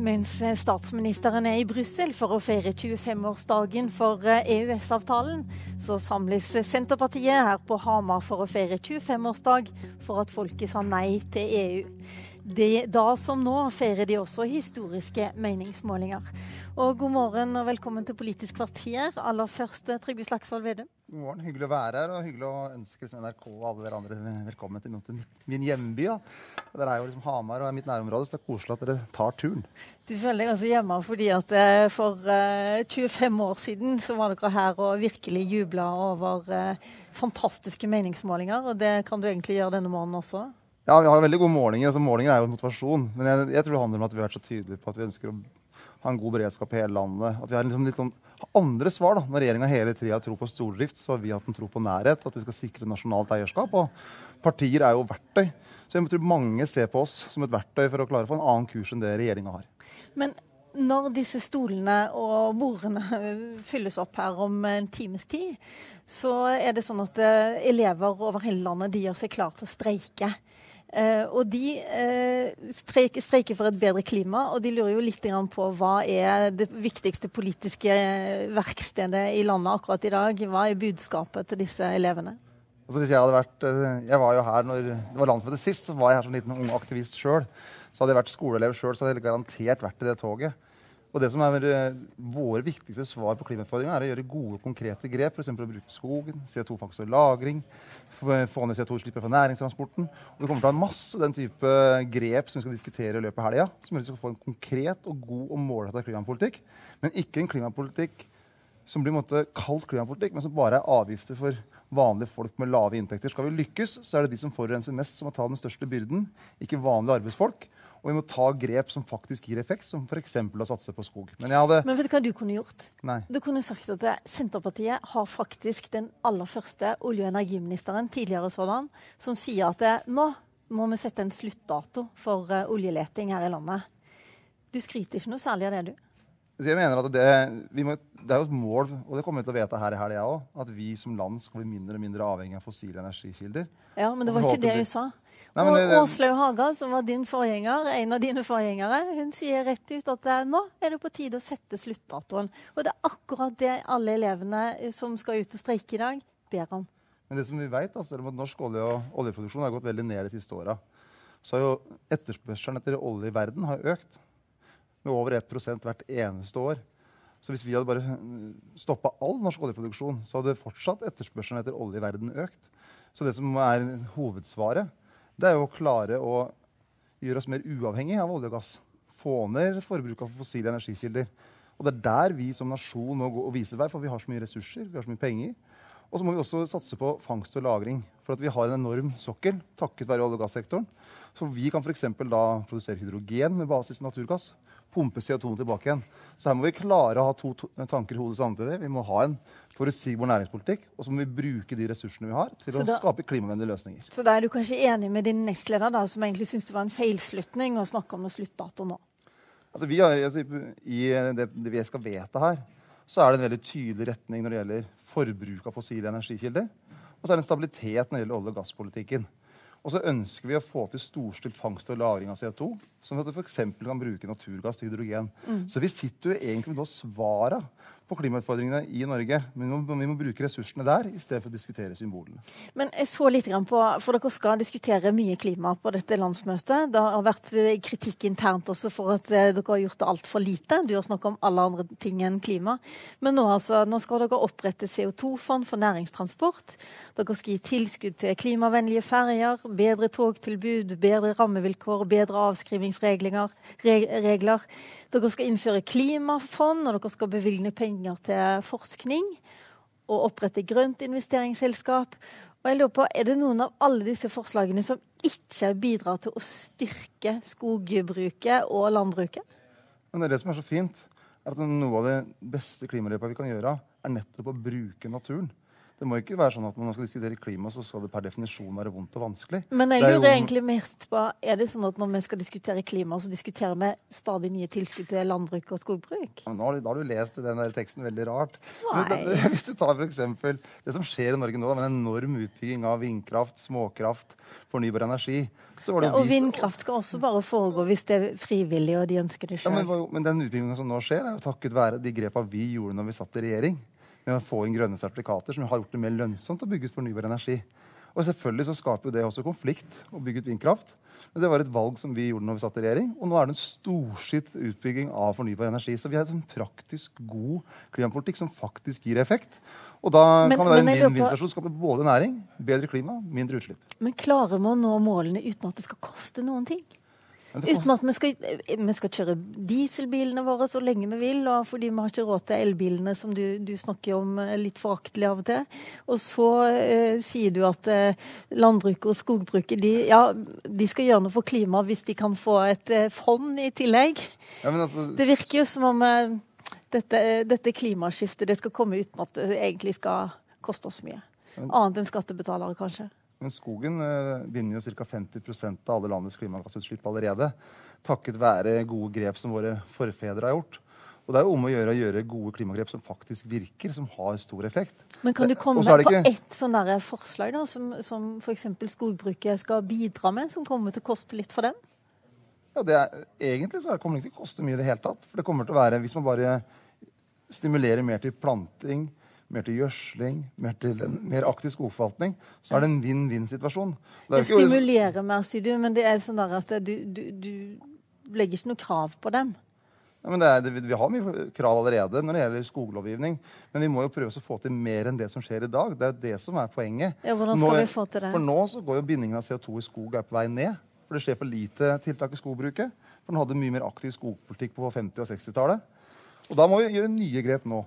Mens statsministeren er i Brussel for å feire 25-årsdagen for EØS-avtalen, så samles Senterpartiet her på Hamar for å feire 25-årsdag for at folket sa nei til EU. Det, da som nå feirer de også historiske meningsmålinger. Og god morgen og velkommen til Politisk kvarter. Aller først, Trygve Slagsvold Vedum. God morgen. Hyggelig å være her, og hyggelig å ønske liksom NRK og alle dere andre velkommen til, til min hjemby. Ja. Dere er jo liksom Hamar og er mitt nærområde, så det er koselig at dere tar turen. Du føler deg altså hjemme fordi at eh, for uh, 25 år siden så var dere her og virkelig jubla over uh, fantastiske meningsmålinger, og det kan du egentlig gjøre denne morgenen også? Ja, vi har veldig gode målinger. altså Målinger er jo motivasjon. Men jeg, jeg, tror det handler om at vi har vært så tydelige på at vi ønsker å ha en god beredskap i hele landet. At vi har liksom litt sånn andre svar. da. Når regjeringa hele tida tror på stordrift, så har vi hatt en tro på nærhet. At vi skal sikre nasjonalt eierskap. Og partier er jo verktøy. Så jeg tror mange ser på oss som et verktøy for å klare å få en annen kurs enn det regjeringa har. Men når disse stolene og bordene fylles opp her om en times tid, så er det sånn at eh, elever over hele landet de gjør seg klar til å streike. Uh, og de uh, streiker, for et bedre klima, og de lurer jo litt på hva er det viktigste politiske verkstedet i landet akkurat i dag. Hva er budskapet til disse elevene? Altså hvis Jeg hadde vært, uh, jeg var jo her når det var landsmøte sist, så var jeg her som liten ung aktivist sjøl. Så hadde jeg vært skoleelev sjøl, så hadde jeg garantert vært i det toget. Og det som er eh, Våre viktigste svar på klimautfordringa er å gjøre gode, konkrete grep. F.eks. å bruke skogen, CO2-fangst og -lagring, få ned CO2-utslippet fra næringstransporten. Og Vi kommer til å ha masse den type grep som vi skal diskutere i løpet av helga. Som gjør at vi skal få en konkret og god og målretta klimapolitikk. Men ikke en klimapolitikk som blir kalt klimapolitikk, men som bare er avgifter for vanlige folk med lave inntekter. Skal vi lykkes, så er det de som forurenser mest, som må ta den største byrden, ikke vanlige arbeidsfolk. Og vi må ta grep som faktisk gir effekt, som f.eks. å satse på skog. Men, hadde... Men, vet du hva du kunne gjort? Nei. Du kunne sagt at Senterpartiet har faktisk den aller første olje- og energiministeren, tidligere sådan, som sier at det, nå må vi sette en sluttdato for uh, oljeleting her i landet. Du skryter ikke noe særlig av det, du? Jeg mener at det, må, det, er jo et mål, og det kommer vi til å vite her i helga òg, at vi som land skal bli mindre og mindre avhengig av fossile energikilder. Ja, Men det var ikke det hun sa. men, og Åslaug Haga, som var din forgjenger, en av dine forgjengere, hun sier rett ut at eh, nå er det på tide å sette sluttdatoen. Og det er akkurat det alle elevene eh, som skal ut og streike i dag, ber om. Men det som vi vet, altså, er at norsk olje og oljeproduksjon har gått veldig ned de siste åra. Så har jo etterspørselen etter olje i verden har økt med over 1 hvert eneste år. Så hvis vi hadde bare stoppa all norsk oljeproduksjon, så hadde fortsatt etterspørselen etter olje i verden økt. Så det som er hovedsvaret, det er jo å klare å gjøre oss mer uavhengig av olje og gass. Få ned forbruket av fossile energikilder. Og det er der vi som nasjon nå går og viser vei, for vi har så mye ressurser, vi har så mye penger. Og så må vi også satse på fangst og lagring. For at vi har en enorm sokkel takket være olje- og gassektoren. Så vi kan f.eks. da produsere hydrogen med basis i naturgass. Pumpe CO2 tilbake igjen. Så her må vi klare å ha to tanker i hodet samtidig. Vi må ha en forutsigbar næringspolitikk, og så må vi bruke de ressursene vi har, til så å skape klimavennlige løsninger. Så da er du kanskje enig med din nestleder, da, som egentlig syns det var en feilslutning å snakke om noe sluttdato nå? Altså, vi har, altså, I det, det vi skal vedta her, så er det en veldig tydelig retning når det gjelder forbruk av fossile energikilder. Og så er det en stabilitet når det gjelder olje- og gasspolitikken. Og så ønsker vi å få til storstilt fangst og lagring av CO2, som at vi f.eks. kan bruke naturgass til hydrogen. Mm. Så vi sitter jo egentlig med svara på klimautfordringene i Norge. Men vi må, vi må, bruke ressursene der i stedet for å diskutere symbolene. Men jeg så litt på, for Dere skal diskutere mye klima på dette landsmøtet. Det har vært kritikk internt også for at eh, dere har gjort det altfor lite. Du har snakket om alle andre ting enn klima. Men nå, altså, nå skal dere opprette CO2-fond for næringstransport. Dere skal gi tilskudd til klimavennlige ferjer, bedre togtilbud, bedre rammevilkår, bedre avskrivingsregler. Regler. Dere skal innføre klimafond, og dere skal bevilge penger penger til forskning og opprette grønt investeringsselskap. Og jeg lurer på, Er det noen av alle disse forslagene som ikke bidrar til å styrke skogbruket og landbruket? Men det er det som er så fint. at Noe av det beste klimaløpet vi kan gjøre, er nettopp å bruke naturen. Det må ikke være sånn at når man skal diskutere klima, så skal det per definisjon være vondt og vanskelig. Men jeg er lurer jo- egentlig mest på, er det sånn at når vi skal diskutere klima, så diskuterer vi stadig nye tilskudd til landbruk og skogbruk? Ja, nå da har du lest den der teksten veldig rart. Men det- Hvis du tar for eksempel det som skjer i Norge nå, med en enorm utbygging av vindkraft, småkraft, fornybar energi så var det Ja, og vis... vindkraft skal også bare foregå hvis det er frivillig og de ønsker det Ja, men, men den utbyggingen som nå skjer, er jo takket være de grepa vi gjorde når vi satt i regjering. Med å få inn grønne sertifikater, som har gjort det mer lønnsomt å bygge ut fornybar energi. Og selvfølgelig så skaper jo det også konflikt å bygge ut vindkraft. Men det var et valg som vi gjorde når vi satt i regjering. Og nå er det en storskitt utbygging av fornybar energi. Så vi har en praktisk god klimapolitikk som faktisk gir effekt. Og da Men- kan det være en vinn-vinn-situasjon. Skape både næring, bedre klima, mindre utslipp. Men klarer man å nå målene uten at det skal koste noen ting? Men Uten at vi skal, vi skal kjøre dieselbilene våre så lenge vi vil, og fordi vi har ikke råd til elbilene, som du, du snakker om eh, litt foraktelig av og til. Og så eh, sier du at eh, landbruket og skogbruket de, ja, de skal gjøre noe for klimaet hvis de kan få et eh, fond i tillegg. Ja, men altså, Det virker jo som om eh, dette, dette klimaskiftet det skal komme uten at det egentlig skal koste oss mye. Annet enn skattebetalere, kanskje. Men skogen eh, binder jo ca. 50% av alle landets klimagassutslipp allerede. Takket være gode grep som våre forfedre har gjort. Og det er jo om å gjøre å gjøre gode klimagrep som faktisk virker, som har stor effekt. Men kan du komme med på ett sånn forslag da, som, som f.eks. skogbruket skal bidra med, som kommer til å koste litt for dem? Ja, det er, egentlig så kommer det ikke til å koste mye i det hele tatt. For det kommer til å være, hvis man bare stimulerer mer til planting, mer til gjødsling, mer til en mer aktiv skogforvaltning, så er det en vinn-vinn-situasjon. Det Det stimulerer mer, sier du, men det er sånn at du, du, du legger ikke noe krav på dem. Ja, men det er, vi har mye krav allerede når det gjelder skoglovgivning. Men vi må jo prøve å få til mer enn det som skjer i dag. Det er jo det som er poenget. Ja, hvordan skal Nå- vi få til det? For nå så går jo bindingen av CO2 i skog er på vei ned. For det skjer for lite tiltak i skogbruket. For den hadde mye mer aktiv skogpolitikk på 50- og 60-tallet. Og da må vi gjøre nye grep nå.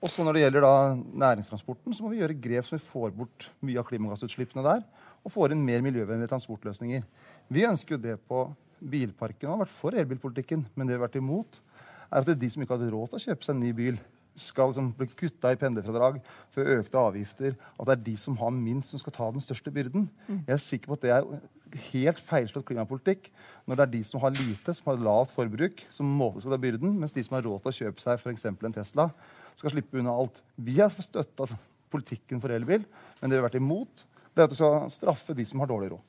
Også når det gjelder da næringstransporten, så må vi gjøre grep som vi får bort mye av klimagassutslippene der, og får inn mer miljøvennlige transportløsninger. Vi ønsker jo det på bilparken og har vært for elbilpolitikken, men det vi har vært imot, er at det er de som ikke hadde råd til å kjøpe seg en ny bil, skal liksom bli kutta i pendlerfradrag for økte avgifter. At det er de som har minst, som skal ta den største byrden. Jeg er sikker på at det er helt feilslått klimapolitikk når det er de som har lite, som har lavt forbruk, som måte skal ta byrden, mens de som har råd til å kjøpe seg f.eks. en Tesla, skal slippe unna alt. Vi har støtta politikken for elbil, men det vi har vært imot, det er at du skal straffe de som har dårlig råd.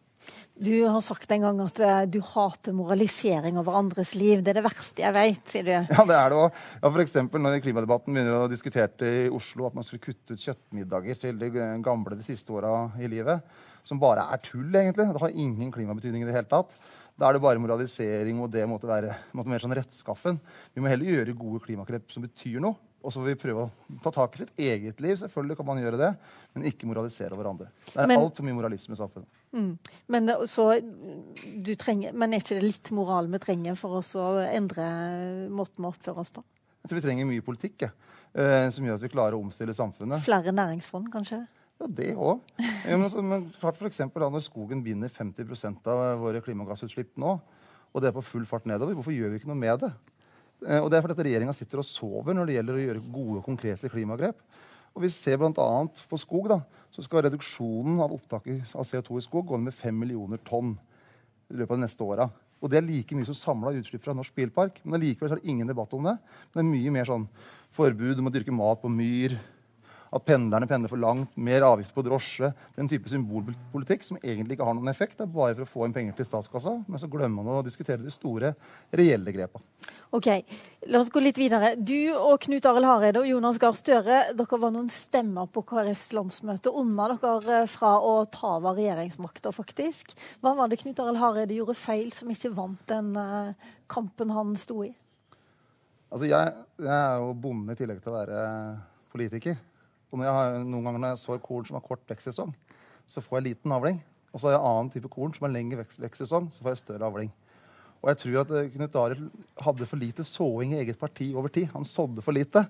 Du har sagt en gang at eh, du hater moralisering over andres liv. Det er det verste jeg vet, sier du. Ja, det er det òg. Ja, eksempel når klimadebatten begynner å diskutere i Oslo at man skulle kutte ut kjøttmiddager til de gamle de siste åra i livet, som bare er tull, egentlig. Det har ingen klimabetydning i det hele tatt. Da er det bare moralisering, og det måtte være måtte mer sånn rettskaffen. Vi må heller gjøre gode klimakrep som betyr noe. Og så får vi prøve å ta tak i sitt eget liv. Selvfølgelig kan man gjøre det, men ikke moralisere over andre. Det er altfor mye moralisme i samfunnet. Men, det- så, du trenger, men er ikke det litt moral vi trenger for oss å endre måten vi oppfører oss på? Jeg tror vi trenger mye politikk ja, eh, som gjør at vi klarer å omstille samfunnet. Flere næringsfond, kanskje? Ja, det òg. Ja, men, men klart for eksempel, da, når skogen binder 50% av våre klimagassutslipp nå, og det er på full fart nedover, hvorfor gjør vi ikke noe med det? Eh, Og det er fordi at regjeringa sitter og sover når det gjelder å gjøre gode konkrete klimagrep. Og vi ser bl.a. på skog, da, så skal reduksjonen av opptaket av CO2 i skog gå ned med 5 millioner tonn i løpet av de neste åra. Og det er like mye som samla utslipp fra norsk bilpark. Men allikevel er det ingen debatt om det. Men det er mye mer sånn forbud om å dyrke mat på myr, at pendlerne pendler for langt, mer avgift på drosje. Den type symbolpolitikk som egentlig ikke har noen effekt. Det er bare for å få inn penger til statskassa. Men så glemmer man å diskutere de store, reelle grepa. Ok, La oss gå litt videre. Du og Knut Arild Hareide og Jonas Gahr Støre dere var noen stemmer på KrFs landsmøte unna dere fra å ta over regjeringsmakta, faktisk. Hva var det Knut Arild Hareide gjorde feil som ikke vant den eh, kampen han sto i? Altså, jeg, jeg er jo bonde i tillegg til å være politiker. Og har, noen ganger når jeg sår korn som har kort vekstsesong, så får jeg liten avling. Og så har jeg annen type korn som har lengre vekstsesong, så får jeg større avling. Og jeg tror at eh, Knut Arild hadde for lite såing i eget parti over tid. Han sådde for lite.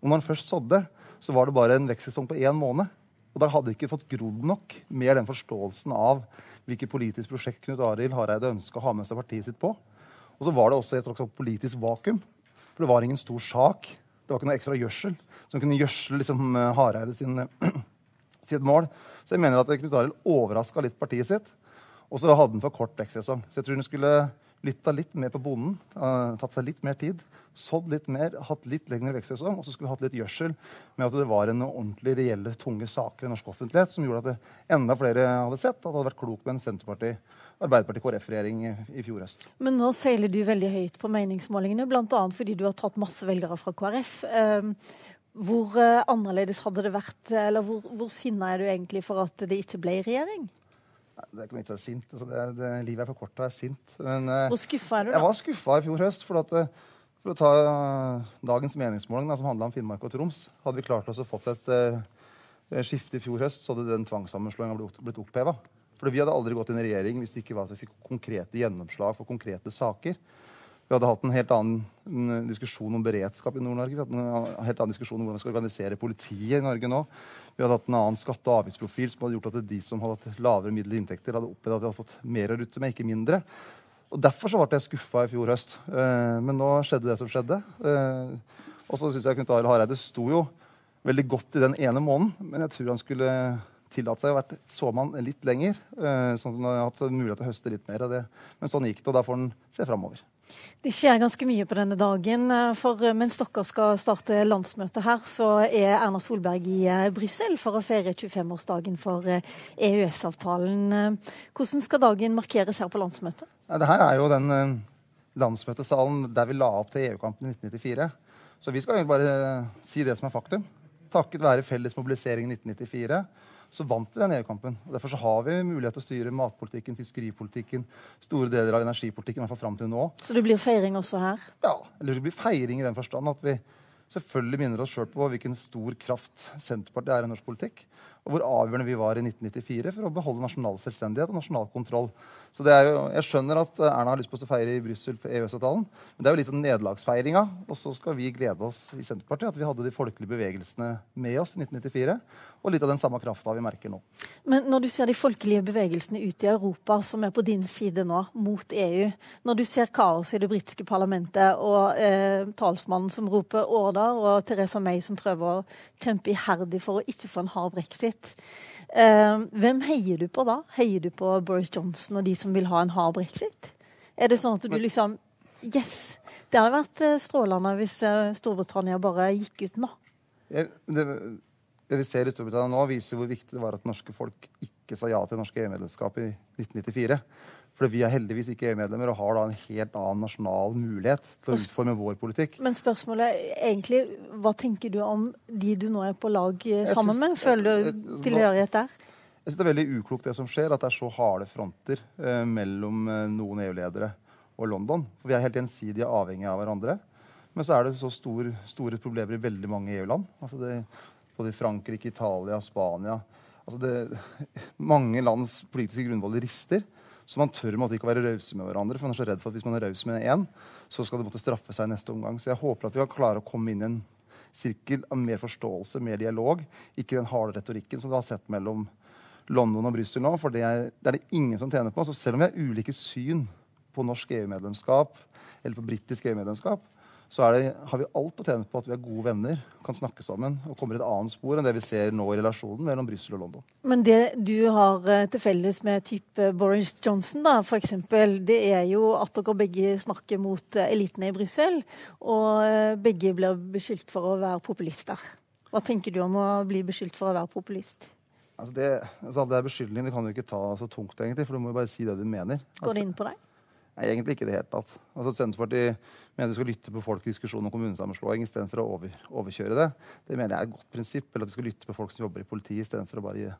Og når han først sådde, så var det bare en vekstsesong på én måned. Og da hadde ikke fått grodd nok med den forståelsen av hvilket politisk prosjekt Knut Arild Hareide ønska å ha med seg partiet sitt på. Og så var det også et politisk vakuum. For det var ingen stor sak. Det var ikke noe ekstra gjødsel som kunne gjødsle liksom, eh, Hareide sin, sitt mål. Så jeg mener at Knut Arild overraska litt partiet sitt. Og så hadde han for kort vekstsesong. Så jeg tror han skulle lytta litt mer på bonden, uh, tatt seg litt mer tid, sådd litt mer, hatt litt lengre vekstsesong, og så skulle vi hatt litt gjødsel med at det var en ordentlig reelle, tunge saker i norsk offentlighet som gjorde at det enda flere hadde sett at det hadde vært klokt med en Senterparti- Arbeiderparti-KrF-regjering i, i fjor høst. Men nå seiler du veldig høyt på meningsmålingene, bl.a. fordi du har tatt masse velgere fra KrF. Um, hvor uh, annerledes hadde det vært, eller hvor, hvor sinna er du egentlig for at det ikke ble regjering? Det er ikke noe vits i å være sint. Altså det, det, livet er for kort til å være sint. Men, uh, hvor skuffa er du, da? Jeg var skuffa i fjor høst. For, at, uh, for å ta dagens meningsmåling, da, som handla om Finnmark og Troms, hadde vi klart oss å fått et skifte i fjor høst, så hadde den tvangssammenslåinga blitt oppheva. For vi hadde aldri gått inn i regjering hvis det ikke var at vi fikk konkrete gjennomslag for konkrete saker. Vi hadde hatt en helt annen diskusjon om beredskap i Nord-Norge. Vi hadde en helt annen diskusjon om hvordan vi skal organisere politiet i Norge nå. Vi hadde hatt en annen skatte- og avgiftsprofil som hadde gjort at de som hadde hatt lavere middelige inntekter, hadde opplevd at de hadde fått mer å rutte med, ikke mindre. Og Derfor så ble jeg skuffa i fjor høst. Eh, men nå skjedde det som skjedde. Eh, og så syns jeg Knut Arild Hareide sto jo veldig godt i den ene måneden, men jeg tror han skulle tillatt seg å være såmann litt lenger, eh, sånn at han har hatt mulighet til å høste litt mer av det. Men sånn gikk det, og da får han se framover. Det skjer ganske mye på denne dagen. Eh, for eh, mens dere skal starte landsmøtet her, så er Erna Solberg i Brussel for å feire 25-årsdagen for EØS-avtalen. Hvordan skal dagen markeres her på landsmøtet? Ja, det her er jo den landsmøtesalen der vi la opp til EU-kampen i 1994. Så vi skal egentlig bare si det som er faktum. Takket være felles mobilisering i 1994 så vant vi den EU-kampen. Og Derfor så har vi mulighet til å styre matpolitikken, fiskeripolitikken, store deler av energipolitikken. i hvert fall fram til nå. Så det blir feiring også her? Ja. Eller det blir feiring i den forstand at vi selvfølgelig minner oss sjøl på hvilken stor kraft Senterpartiet er i norsk politikk og hvor avgjørende vi var i 1994 for å beholde nasjonal selvstendighet og nasjonal kontroll. Så jo, Jeg skjønner at eh, Erna har lyst på å feire i Brussel for EØS-avtalen, men det er jo litt sånn nederlagsfeiringa. Og så skal vi glede oss i Senterpartiet at vi hadde de folkelige bevegelsene med oss i 1994. Og litt av den samme krafta vi merker nå. Men når du ser de folkelige bevegelsene ute i Europa som er på din side nå, mot EU, når du ser kaos i det britiske parlamentet og eh, talsmannen som roper 'order', og Teresa May som prøver å kjempe iherdig for å ikke få en hard brexit Brexit. Uh, hvem heier du på da? Heier du på Boris Johnson og de som vil ha en hard brexit? Er det sånn at du liksom Yes! Det hadde vært uh, strålende hvis uh, Storbritannia bare gikk ut nå. Jeg, det, det, vi ser i Storbritannia nå, viser hvor viktig det var at norske folk ikke sa ja til norske EU-medlemskap i 1994. For vi er heldigvis ikke EU-medlemmer og har da en helt annen nasjonal mulighet til å utforme vår politikk. Men spørsmålet egentlig hva tenker du om de du nå er på lag eh, sammen synes, med? Føler du tilhørighet der? Jeg synes Det er veldig uklokt det som skjer, at det er så harde fronter eh, mellom eh, noen EU-ledere og London. For Vi er helt gjensidige avhengige av hverandre. Men så er det så stor, store problemer i veldig mange EU-land. Altså både i Frankrike, Italia, Spania. Altså det, mange lands politiske grunnvoller rister. Så man tør måtte ikke være rause med hverandre. For man er så redd for at hvis man er raus med én, så skal det måtte straffe seg i neste omgang. Så jeg håper at vi kan klare å komme inn i en sirkel av mer forståelse, mer dialog. Ikke den harde retorikken som du har sett mellom London og Brussel nå. For det er, det er, det ingen som tjener på. Så selv om vi har ulike syn på norsk EU-medlemskap eller på britisk EU-medlemskap, så det, har vi alt å tjene på at vi er gode venner, kan snakke sammen og kommer i et annet spor enn det vi ser nå i relasjonen mellom Brussel og London. Men det du har eh, til felles med type Boris Johnson, da, eksempel, det er jo at dere begge snakker mot eh, elitene i Brussel, og eh, begge blir beskyldt for å være populister. Hva tenker du om å bli beskyldt for å være populist? Altså det, altså det er beskyldning, det kan du ikke ta så tungt, egentlig, for du må jo bare si det du mener. Går det inn på deg? Nei, egentlig ikke i det hele tatt. Altså, Senterpartiet mener vi skal lytte på folk i diskusjon om kommunesammenslåing istedenfor å over, overkjøre det. Det mener jeg er et godt prinsipp. Eller at vi skal lytte på folk som jobber i politiet istedenfor å bare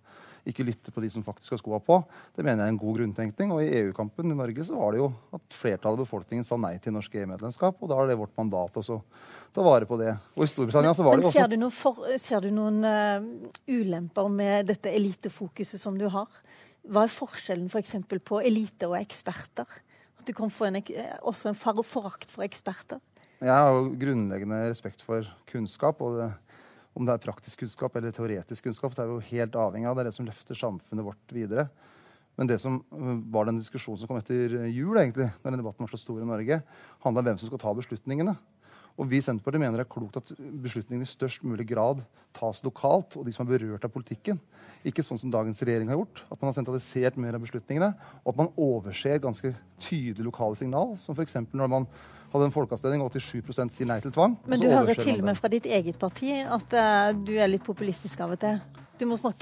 ikke lytte på de som faktisk har skoa på. Det mener jeg er en god grunntenkning. Og i EU-kampen i Norge så var det jo at flertallet av befolkningen sa nei til norsk EU-medlemskap. Og da er det vårt mandat å ta vare på det. Og i Storbritannia så var det jo også ser du, for, ser du noen uh, ulemper med dette elitefokuset som du har? Hva er forskjellen f.eks. For på elite og eksperter? Du kan få en, også en forakt for eksperter? Jeg har jo grunnleggende respekt for kunnskap. og det, Om det er praktisk kunnskap eller teoretisk kunnskap, det er jo helt avhengig av. Det er det som løfter samfunnet vårt videre. Men det som øh, var den diskusjonen som kom etter jul, egentlig, når den debatten var så stor i Norge, handla om hvem som skal ta beslutningene. Og vi i Senterpartiet mener det er klokt at beslutningene i størst mulig grad tas lokalt, og de som er berørt av politikken. Ikke sånn som dagens regjering har gjort, at man har sentralisert mer av beslutningene, og at man overser ganske tydelige lokale signal, som f.eks. når man hadde en folkeavstemning og 87 sier nei til tvang. Men du hører til og med fra ditt eget parti at uh, du er litt populistisk av og til. Du må snakke